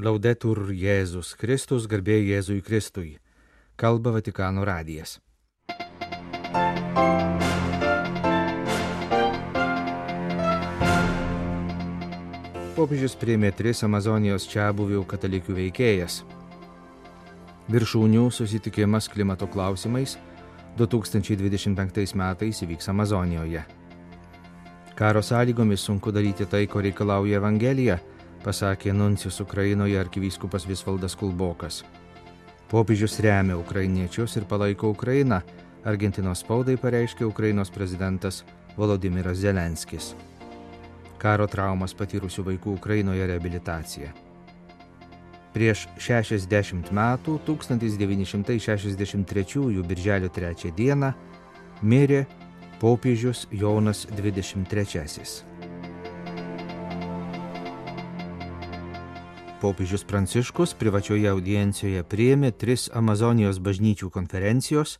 Laudetur Jėzus Kristus, garbė Jėzui Kristui. Kalba Vatikano radijas. Popiežius priėmė tris Amazonijos čia buvių katalikių veikėjas. Viršūnių susitikimas klimato klausimais 2025 metais įvyks Amazonijoje. Karo sąlygomis sunku daryti tai, ko reikalauja Evangelija pasakė nuncijus Ukrainoje arkivyskupas Visvaldas Kulbokas. Popiežius remia ukrainiečius ir palaiko Ukrainą, Argentinos spaudai pareiškė Ukrainos prezidentas Volodimiras Zelenskis. Karo traumas patyrusių vaikų Ukrainoje reabilitacija. Prieš 60 metų, 1963 birželio 3 dieną, mirė popiežius Jonas XXIII. Popiežius Pranciškus privačioje audiencijoje priėmė tris Amazonijos bažnyčių konferencijos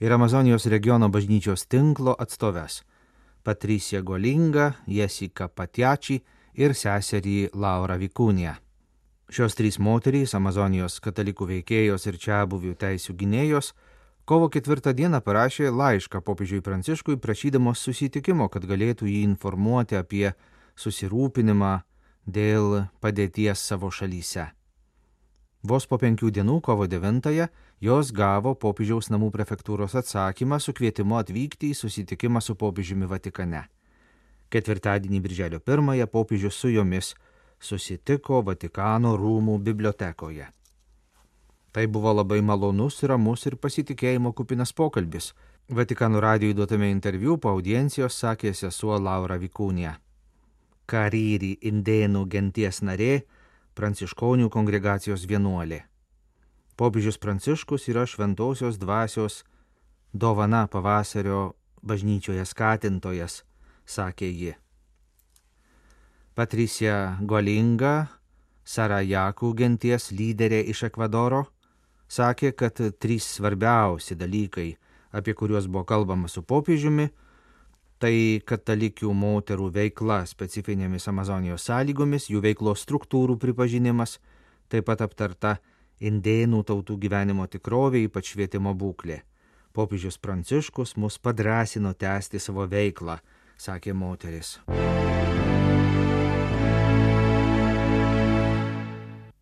ir Amazonijos regiono bažnyčios tinklo atstoves - Patricija Golinga, Jessica Patjači ir seserį Laura Vikūnė. Šios trys moterys, Amazonijos katalikų veikėjos ir čia buvių teisų gynėjos, kovo ketvirtą dieną parašė laišką popiežiui Pranciškui prašydamos susitikimo, kad galėtų jį informuoti apie susirūpinimą dėl padėties savo šalyse. Vos po penkių dienų, kovo 9-ąją, jos gavo popiežiaus namų prefektūros atsakymą su kvietimu atvykti į susitikimą su popiežiumi Vatikane. Ketvirtadienį, birželio 1-ąją, popiežius su jomis susitiko Vatikano rūmų bibliotekoje. Tai buvo labai malonus, ramus ir pasitikėjimo kupinas pokalbis. Vatikano radijui duotame interviu po audiencijos sakė sesuo Laura Vikūnė. Karyri indėnų genties narė, pranciškonių kongregacijos vienuolė. Popiežius Pranciškus yra šventosios dvasios dovana pavasario bažnyčioje skatintojas, sakė ji. Patricija Golinga, Sarajakų genties lyderė iš Ekvadoro, sakė, kad trys svarbiausi dalykai, apie kuriuos buvo kalbama su popiežiumi, tai katalikių moterų veikla specifinėmis Amazonijos sąlygomis, jų veiklos struktūrų pripažinimas, taip pat aptarta indėnų tautų gyvenimo tikrovė, ypač švietimo būklė. Popiežius Pranciškus mus padrasino tęsti savo veiklą, sakė moteris.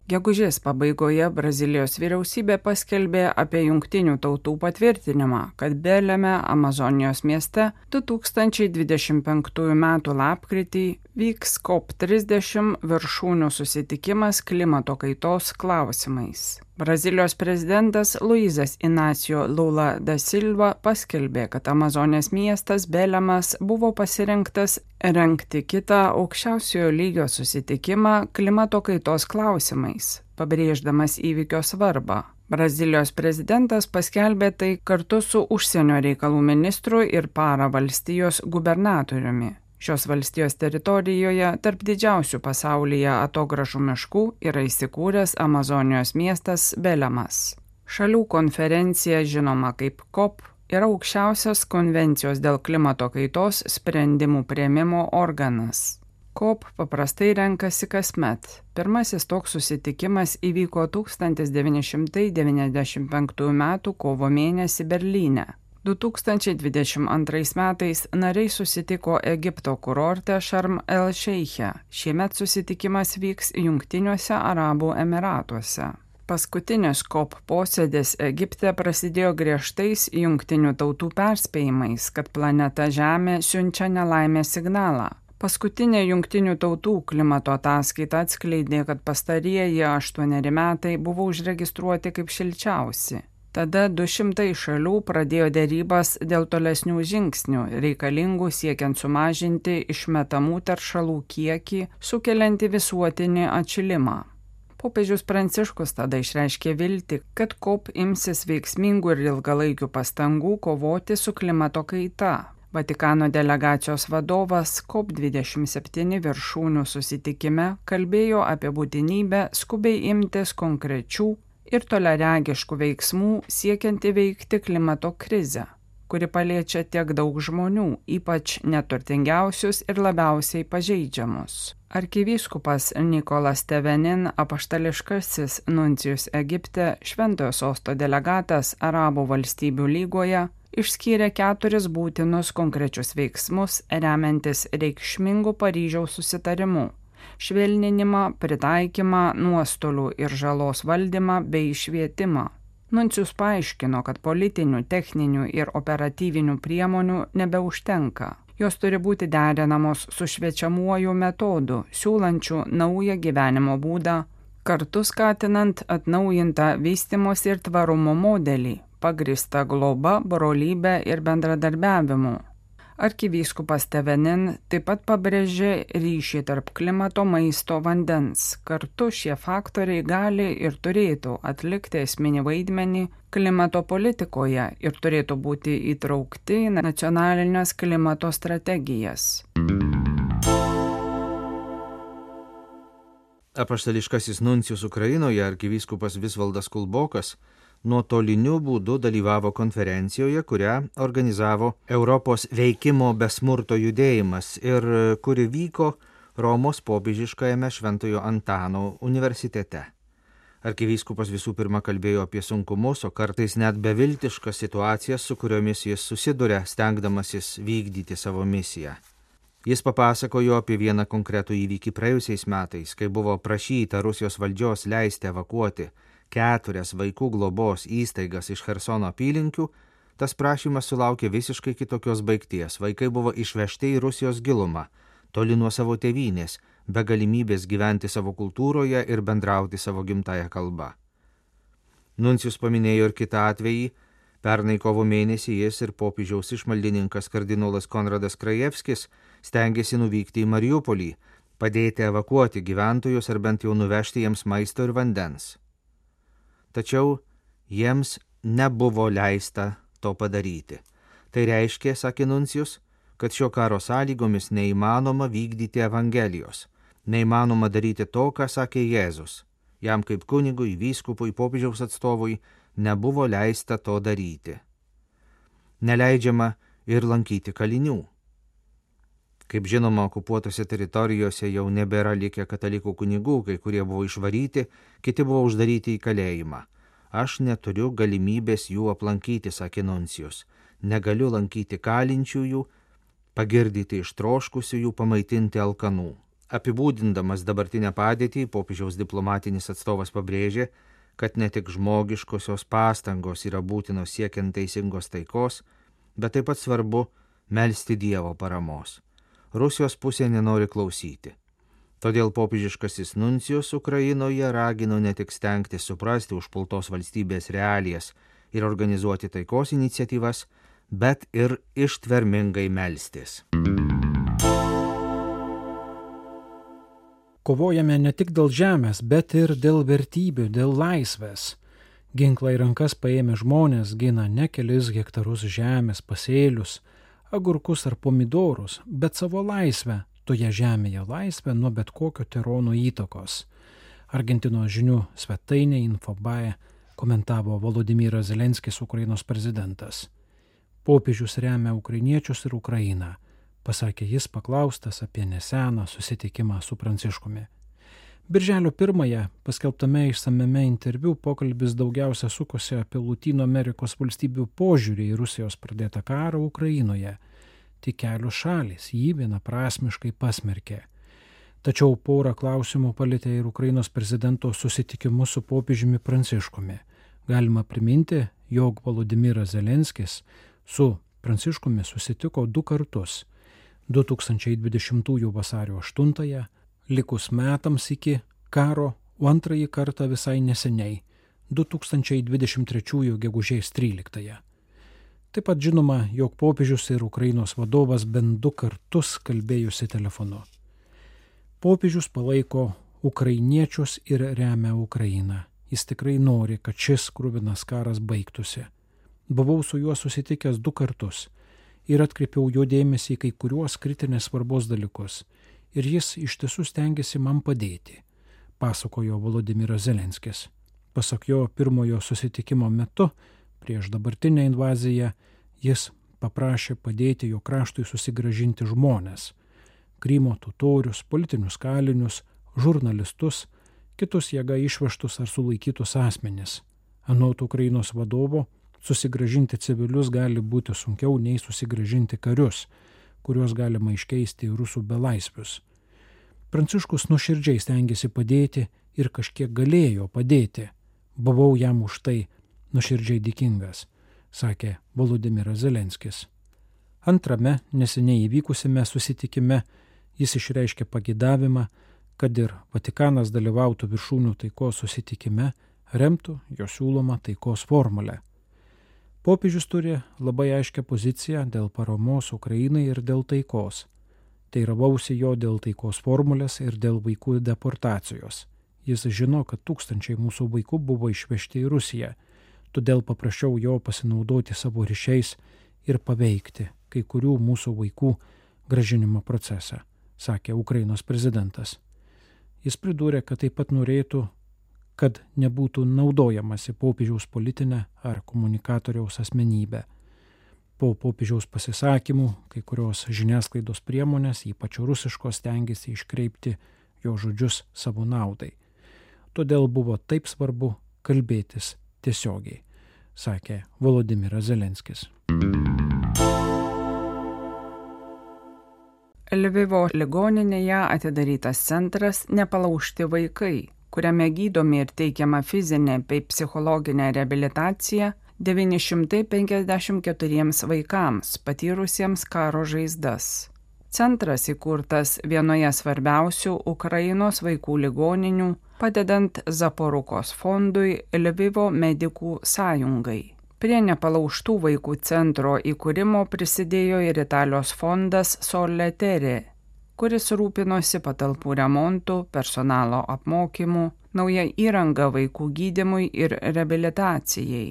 Gegužės pabaigoje Brazilijos vyriausybė paskelbė apie jungtinių tautų patvirtinimą, kad Belėme Amazonijos mieste 2025 m. lapkritį vyks COP30 viršūnių susitikimas klimato kaitos klausimais. Brazilijos prezidentas Luizas Inacio Lula da Silva paskelbė, kad Amazonės miestas Belemas buvo pasirinktas renkti kitą aukščiausiojo lygio susitikimą klimato kaitos klausimais, pabrėždamas įvykio svarbą. Brazilijos prezidentas paskelbė tai kartu su užsienio reikalų ministru ir para valstijos gubernatoriumi. Šios valstijos teritorijoje tarp didžiausių pasaulyje atogražų miškų yra įsikūręs Amazonijos miestas Belemas. Šalių konferencija žinoma kaip COP yra aukščiausios konvencijos dėl klimato kaitos sprendimų prieimimo organas. COP paprastai renkasi kasmet. Pirmasis toks susitikimas įvyko 1995 m. kovo mėnesį Berlyne. 2022 metais nariai susitiko Egipto kurorte Šarm el Šeiche. Šiemet susitikimas vyks Junktiniuose Arabų Emiratuose. Paskutinis COP posėdis Egipte prasidėjo griežtais jungtinių tautų perspėjimais, kad planeta Žemė siunčia nelaimę signalą. Paskutinė jungtinių tautų klimato ataskaita atskleidė, kad pastarieji aštuoneri metai buvo užregistruoti kaip šilčiausi. Tada 200 šalių pradėjo dėrybas dėl tolesnių žingsnių, reikalingų siekiant sumažinti išmetamų teršalų kiekį, sukelianti visuotinį atšilimą. Popiežius Pranciškus tada išreiškė vilti, kad COP imsis veiksmingų ir ilgalaikių pastangų kovoti su klimato kaita. Vatikano delegacijos vadovas COP27 viršūnių susitikime kalbėjo apie būtinybę skubiai imtis konkrečių ir toleregiškų veiksmų siekiant įveikti klimato krizę. kuri paliečia tiek daug žmonių, ypač neturtingiausius ir labiausiai pažeidžiamus. Arkivyskupas Nikolas Tevenin, apaštališkasis nuncijus Egipte, šventojo sosto delegatas Arabų valstybių lygoje, išskyrė keturis būtinus konkrečius veiksmus, remiantis reikšmingų Paryžiaus susitarimu - švelninimą, pritaikymą, nuostolių ir žalos valdymą bei švietimą. Nuncijus paaiškino, kad politinių, techninių ir operatyvinių priemonių nebeužtenka jos turi būti derinamos su šviečiamuoju metodu, siūlančiu naują gyvenimo būdą, kartu skatinant atnaujintą vystimosi ir tvarumo modelį, pagristą globa, brolybę ir bendradarbiavimu. Arkivyskupas Tevenin taip pat pabrėžė ryšį tarp klimato, maisto, vandens. Kartu šie faktoriai gali ir turėtų atlikti esminį vaidmenį klimato politikoje ir turėtų būti įtraukti į nacionalinės klimato strategijas. Apaštališkasis nuncijus Ukrainoje arkivyskupas Visvaldas Kulbokas nuotoliniu būdu dalyvavo konferencijoje, kurią organizavo Europos veikimo besmurto judėjimas ir kuri vyko Romos popiežiškajame Šventojo Antano universitete. Arkivyskupas visų pirma kalbėjo apie sunkumus, o kartais net beviltiškas situacijas, su kuriomis jis susiduria, stengdamasis vykdyti savo misiją. Jis papasakojo apie vieną konkretų įvykį praėjusiais metais, kai buvo prašyta Rusijos valdžios leisti evakuoti keturias vaikų globos įstaigas iš Hersono apylinkių, tas prašymas sulaukė visiškai kitokios baigties. Vaikai buvo išvežti į Rusijos gilumą, toli nuo savo tėvynės, be galimybės gyventi savo kultūroje ir bendrauti savo gimtają kalbą. Nuncijus paminėjo ir kitą atvejį. Pernai kovo mėnesį jis ir popiežiaus išmaldininkas kardinolas Konradas Krajevskis stengiasi nuvykti į Mariupolį, padėti evakuoti gyventojus ar bent jau nuvežti jiems maisto ir vandens tačiau jiems nebuvo leista to padaryti. Tai reiškia, sakė Nuncijus, kad šio karo sąlygomis neįmanoma vykdyti Evangelijos, neįmanoma daryti to, ką sakė Jėzus. Jam kaip kunigui, vyskupui, popiežiaus atstovui nebuvo leista to daryti. Neleidžiama ir lankyti kalinių. Kaip žinoma, okupuotose teritorijose jau nebėra likę katalikų kunigų, kai kurie buvo išvaryti, kiti buvo uždaryti į kalėjimą. Aš neturiu galimybės jų aplankyti, sakė Nuncijus. Negaliu lankyti kalinčiųjų, pagirdyti ištroškusiųjų, pamaitinti alkanų. Apibūdindamas dabartinę padėtį, popiežiaus diplomatinis atstovas pabrėžė, kad ne tik žmogiškosios pastangos yra būtinos siekiant teisingos taikos, bet taip pat svarbu melstį Dievo paramos. Rusijos pusė nenori klausyti. Todėl popiežiškasis nuncijus Ukrainoje ragino ne tik stengti suprasti užpultos valstybės realijas ir organizuoti taikos iniciatyvas, bet ir ištvermingai melstis. Kovojame ne tik dėl žemės, bet ir dėl vertybių, dėl laisvės. Ginklai rankas paėmę žmonės gina ne kelis hektarus žemės, pasėlius, agurkus ar pomidorus, bet savo laisvę toje žemėje laisvę nuo bet kokio terono įtakos. Argentinos žinių svetainė Infobae komentavo Volodymyras Zelenskis, Ukrainos prezidentas. Popiežius remia ukrainiečius ir Ukrainą, pasakė jis paklaustas apie neseną susitikimą su Pranciškumi. Birželio pirmąją paskelbtame išsameme interviu pokalbis daugiausia sukosi apie Latino Amerikos valstybių požiūrį į Rusijos pradėtą karą Ukrainoje. Tik kelios šalis jį vienaprasmiškai pasmerkė. Tačiau porą klausimų palėtė ir Ukrainos prezidento susitikimus su popiežiumi Pranciškumi. Galima priminti, jog Volodimiras Zelenskis su Pranciškumi susitiko du kartus - 2020 vasario 8 likus metams iki karo, o antrąjį kartą visai neseniai - 2023 gegužės 13. Taip pat žinoma, jog popiežius ir Ukrainos vadovas bent du kartus kalbėjusi telefonu. Popiežius palaiko ukrainiečius ir remia Ukrainą. Jis tikrai nori, kad šis krūvinas karas baigtųsi. Buvau su juo susitikęs du kartus ir atkreipiau jo dėmesį į kai kuriuos kritinės svarbos dalykus ir jis iš tiesų stengiasi man padėti, pasakojo Volodimiras Zelenskis. Pasak jo pirmojo susitikimo metu, prieš dabartinę invaziją, jis paprašė padėti jo kraštui susigražinti žmonės - Krymo totorius, politinius kalinius, žurnalistus, kitus jėga išvežtus ar sulaikytus asmenis. Anot Ukrainos vadovo, susigražinti civilius gali būti sunkiau nei susigražinti karius, kuriuos galima iškeisti į rusų belaisvius. Pranciškus nuoširdžiai stengiasi padėti ir kažkiek galėjo padėti. Buvau jam už tai nuoširdžiai dėkingas sakė Volodimiras Zelenskis. Antrame neseniai įvykusime susitikime jis išreiškė pagidavimą, kad ir Vatikanas dalyvautų viršūnių taikos susitikime, remtų jo siūlomą taikos formulę. Popiežius turi labai aiškę poziciją dėl paramos Ukrainai ir dėl taikos. Teiravausi jo dėl taikos formulės ir dėl vaikų deportacijos. Jis žino, kad tūkstančiai mūsų vaikų buvo išvežti į Rusiją todėl paprašiau jo pasinaudoti savo ryšiais ir paveikti kai kurių mūsų vaikų gražinimo procesą, sakė Ukrainos prezidentas. Jis pridūrė, kad taip pat norėtų, kad nebūtų naudojamasi popiežiaus politinė ar komunikatoriaus asmenybė. Po popiežiaus pasisakymų kai kurios žiniasklaidos priemonės, ypač rusiškos, tengiasi iškreipti jo žodžius savo naudai. Todėl buvo taip svarbu kalbėtis tiesiogiai, sakė Volodimiras Zelenskis. Lvivo ligoninėje atidarytas centras Nepalaužti vaikai, kuriame gydomi ir teikiama fizinė bei psichologinė reabilitacija 954 vaikams patyrusiems karo žaizdas. Centras įkurtas vienoje svarbiausių Ukrainos vaikų ligoninių, padedant Zaporukos fondui Lvivo medikų sąjungai. Prie nepalauštų vaikų centro įkūrimo prisidėjo ir Italijos fondas Soletere, kuris rūpinosi patalpų remontų, personalo apmokymų, nauja įranga vaikų gydimui ir reabilitacijai.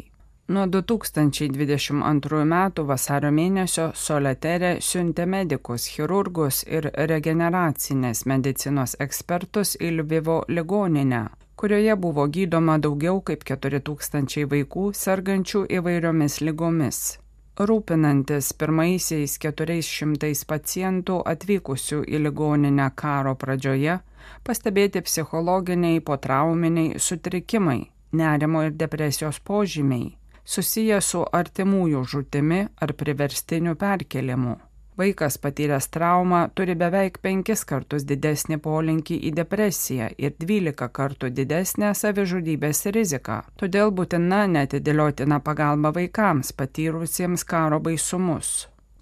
Nuo 2022 m. vasario mėnesio Soleterė siuntė medikus, chirurgus ir regeneracinės medicinos ekspertus į Lvivo ligoninę, kurioje buvo gydoma daugiau kaip 4000 vaikų sergančių įvairiomis lygomis. Rūpinantis pirmaisiais 400 pacientų atvykusių į ligoninę karo pradžioje, pastebėti psichologiniai potrauminiai sutrikimai, nerimo ir depresijos požymiai susiję su artimųjų žūtimi ar priverstiniu perkelimu. Vaikas patyręs traumą turi beveik penkis kartus didesnį polinkį į depresiją ir 12 kartų didesnę savižudybės riziką. Todėl būtina netidėliotina pagalba vaikams patyrusiems karo baisumus.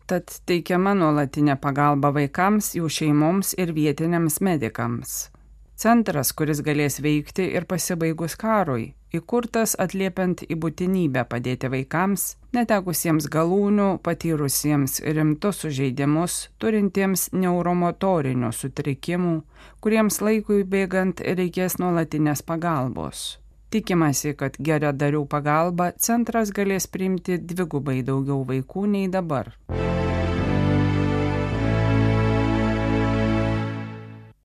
Tad teikiama nuolatinė pagalba vaikams, jų šeimoms ir vietiniams medikams. Centras, kuris galės veikti ir pasibaigus karui, įkurtas atliepiant į būtinybę padėti vaikams, netekusiems galūnių, patyrusiems rimtus sužeidimus, turintiems neuromotorinių sutrikimų, kuriems laikui bėgant reikės nuolatinės pagalbos. Tikimasi, kad geradarių pagalba centras galės priimti dvigubai daugiau vaikų nei dabar.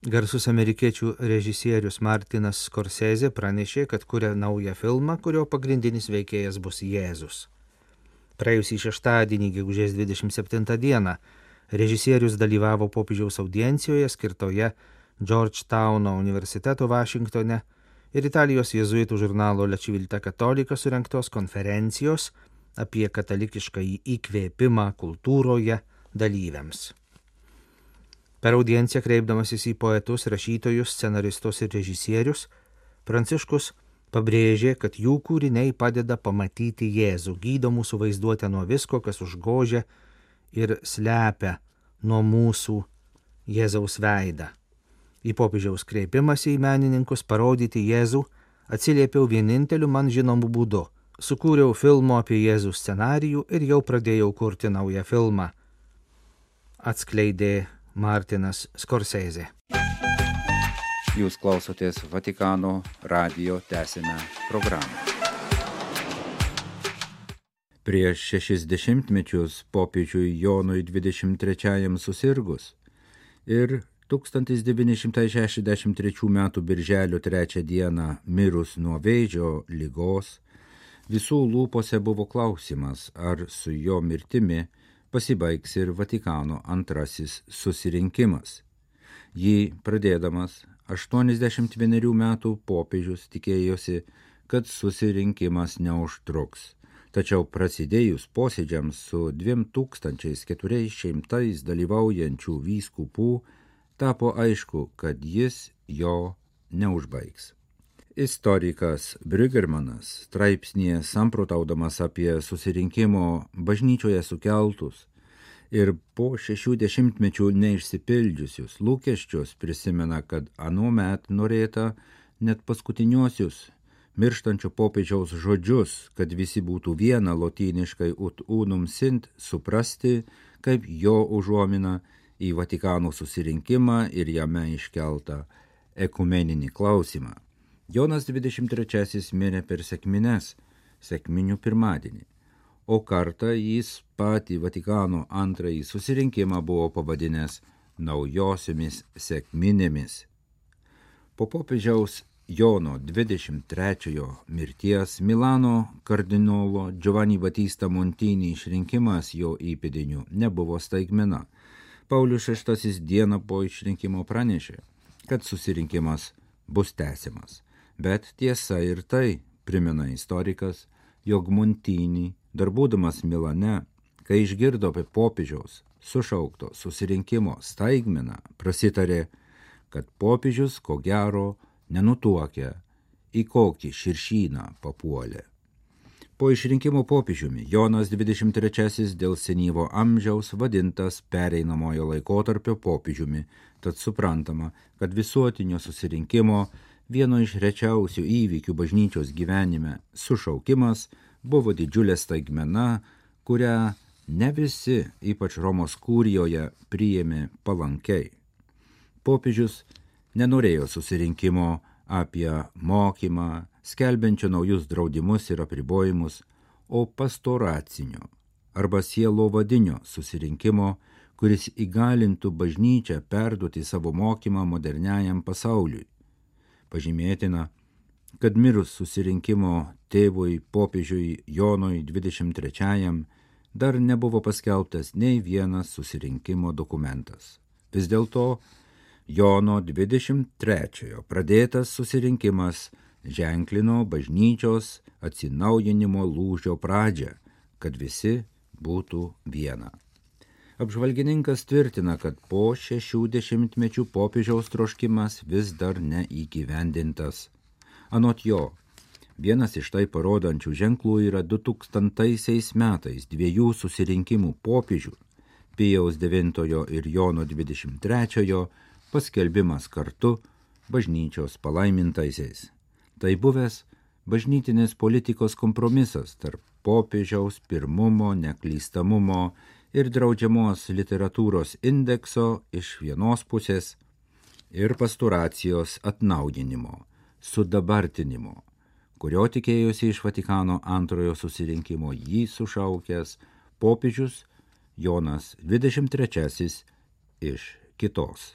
Garsus amerikiečių režisierius Martinas Scorsese pranešė, kad kuria naują filmą, kurio pagrindinis veikėjas bus Jėzus. Praėjusį šeštadienį, gegužės 27 dieną, režisierius dalyvavo popiežiaus audiencijoje skirtoje Georgetowno universiteto Vašingtone ir Italijos jėzuitų žurnalo Lečivilta Katolika surinktos konferencijos apie katalikišką įkvėpimą kultūroje dalyviams. Per audienciją kreipdamasis į poetus, rašytojus, scenaristus ir režisierius, Pranciškus pabrėžė, kad jų kūriniai padeda pamatyti Jėzų, gydo mūsų vaizduotę nuo visko, kas užgožia ir slepia nuo mūsų Jėzaus veidą. Į popiežiaus kreipimąsi į menininkus parodyti Jėzų atsiliepiau vieninteliu man žinomu būdu. Sukūriau filmo apie Jėzų scenarijų ir jau pradėjau kurti naują filmą. Atskleidė Martinas Skorsezė. Jūs klausotės Vatikano radio tęsinę programą. Prieš šešis dešimtmečius popiežiui Jonui 23 susirgus ir 1963 m. birželio 3 d. mirus nuo vėžio lygos, visų lūpose buvo klausimas, ar su jo mirtimi pasibaigs ir Vatikano antrasis susirinkimas. Jį pradėdamas 81 metų popiežius tikėjosi, kad susirinkimas neužtruks. Tačiau prasidėjus posėdžiams su 2400 dalyvaujančių vyskupų, tapo aišku, kad jis jo neužbaigs. Istorikas Brigermanas straipsnėje samprotaudamas apie susirinkimo bažnyčioje sukeltus ir po šešių dešimtmečių neišsipildžiusius lūkesčius prisimena, kad anuomet norėta net paskutiniosius mirštančio popiežiaus žodžius, kad visi būtų viena lotyniškai ut unum sint, suprasti kaip jo užuomina į Vatikano susirinkimą ir jame iškeltą ekumeninį klausimą. Jonas 23 mirė per sėkmines, sėkminių pirmadienį, o kartą jis patį Vatikano antrąjį susirinkimą buvo pavadinęs naujosiomis sėkminėmis. Po popiežiaus Jono 23 mirties Milano kardinolo Giovanni Batista Montini išrinkimas jo įpėdiniu nebuvo staigmena. Paulius VI dieną po išrinkimo pranešė, kad susirinkimas bus tęsiamas. Bet tiesa ir tai, primena istorikas, jog Montini, darbūdamas Milane, kai išgirdo apie popiežiaus sušaukto susirinkimo staigmeną, prasitarė, kad popiežius ko gero nenutuokia, į kokį širšyną papuolė. Po išrinkimo popiežiumi Jonas 23 dėl senyvo amžiaus vadintas pereinamojo laikotarpio popiežiumi, tad suprantama, kad visuotinio susirinkimo vieno iš rečiausių įvykių bažnyčios gyvenime sušaukimas buvo didžiulė staigmena, kurią ne visi, ypač Romos kūrijoje, priėmė palankiai. Popiežius nenorėjo susirinkimo apie mokymą, skelbiančio naujus draudimus ir apribojimus, o pastoracinio arba sielo vadinio susirinkimo, kuris įgalintų bažnyčią perduoti savo mokymą moderniajam pasauliui. Pažymėtina, kad mirus susirinkimo tėvui popiežiui Jonui 23 dar nebuvo paskelbtas nei vienas susirinkimo dokumentas. Vis dėlto Jono 23 pradėtas susirinkimas ženklino bažnyčios atsinaujinimo lūžio pradžią, kad visi būtų viena. Apžvalgininkas tvirtina, kad po šešių dešimtmečių popiežiaus troškimas vis dar neįgyvendintas. Anot jo, vienas iš tai parodančių ženklų yra 2000 metais dviejų susirinkimų popiežių - Pijaus IX ir Jono XXIII paskelbimas kartu bažnyčios palaimintaisiais. Tai buvęs bažnytinės politikos kompromisas tarp popiežiaus pirmumo, neklystamumo ir draudžiamos literatūros indekso iš vienos pusės ir pasturacijos atnaujinimo, sudabartinimo, kurio tikėjosi iš Vatikano antrojo susirinkimo jį sušaukęs popiežius Jonas 23 iš kitos.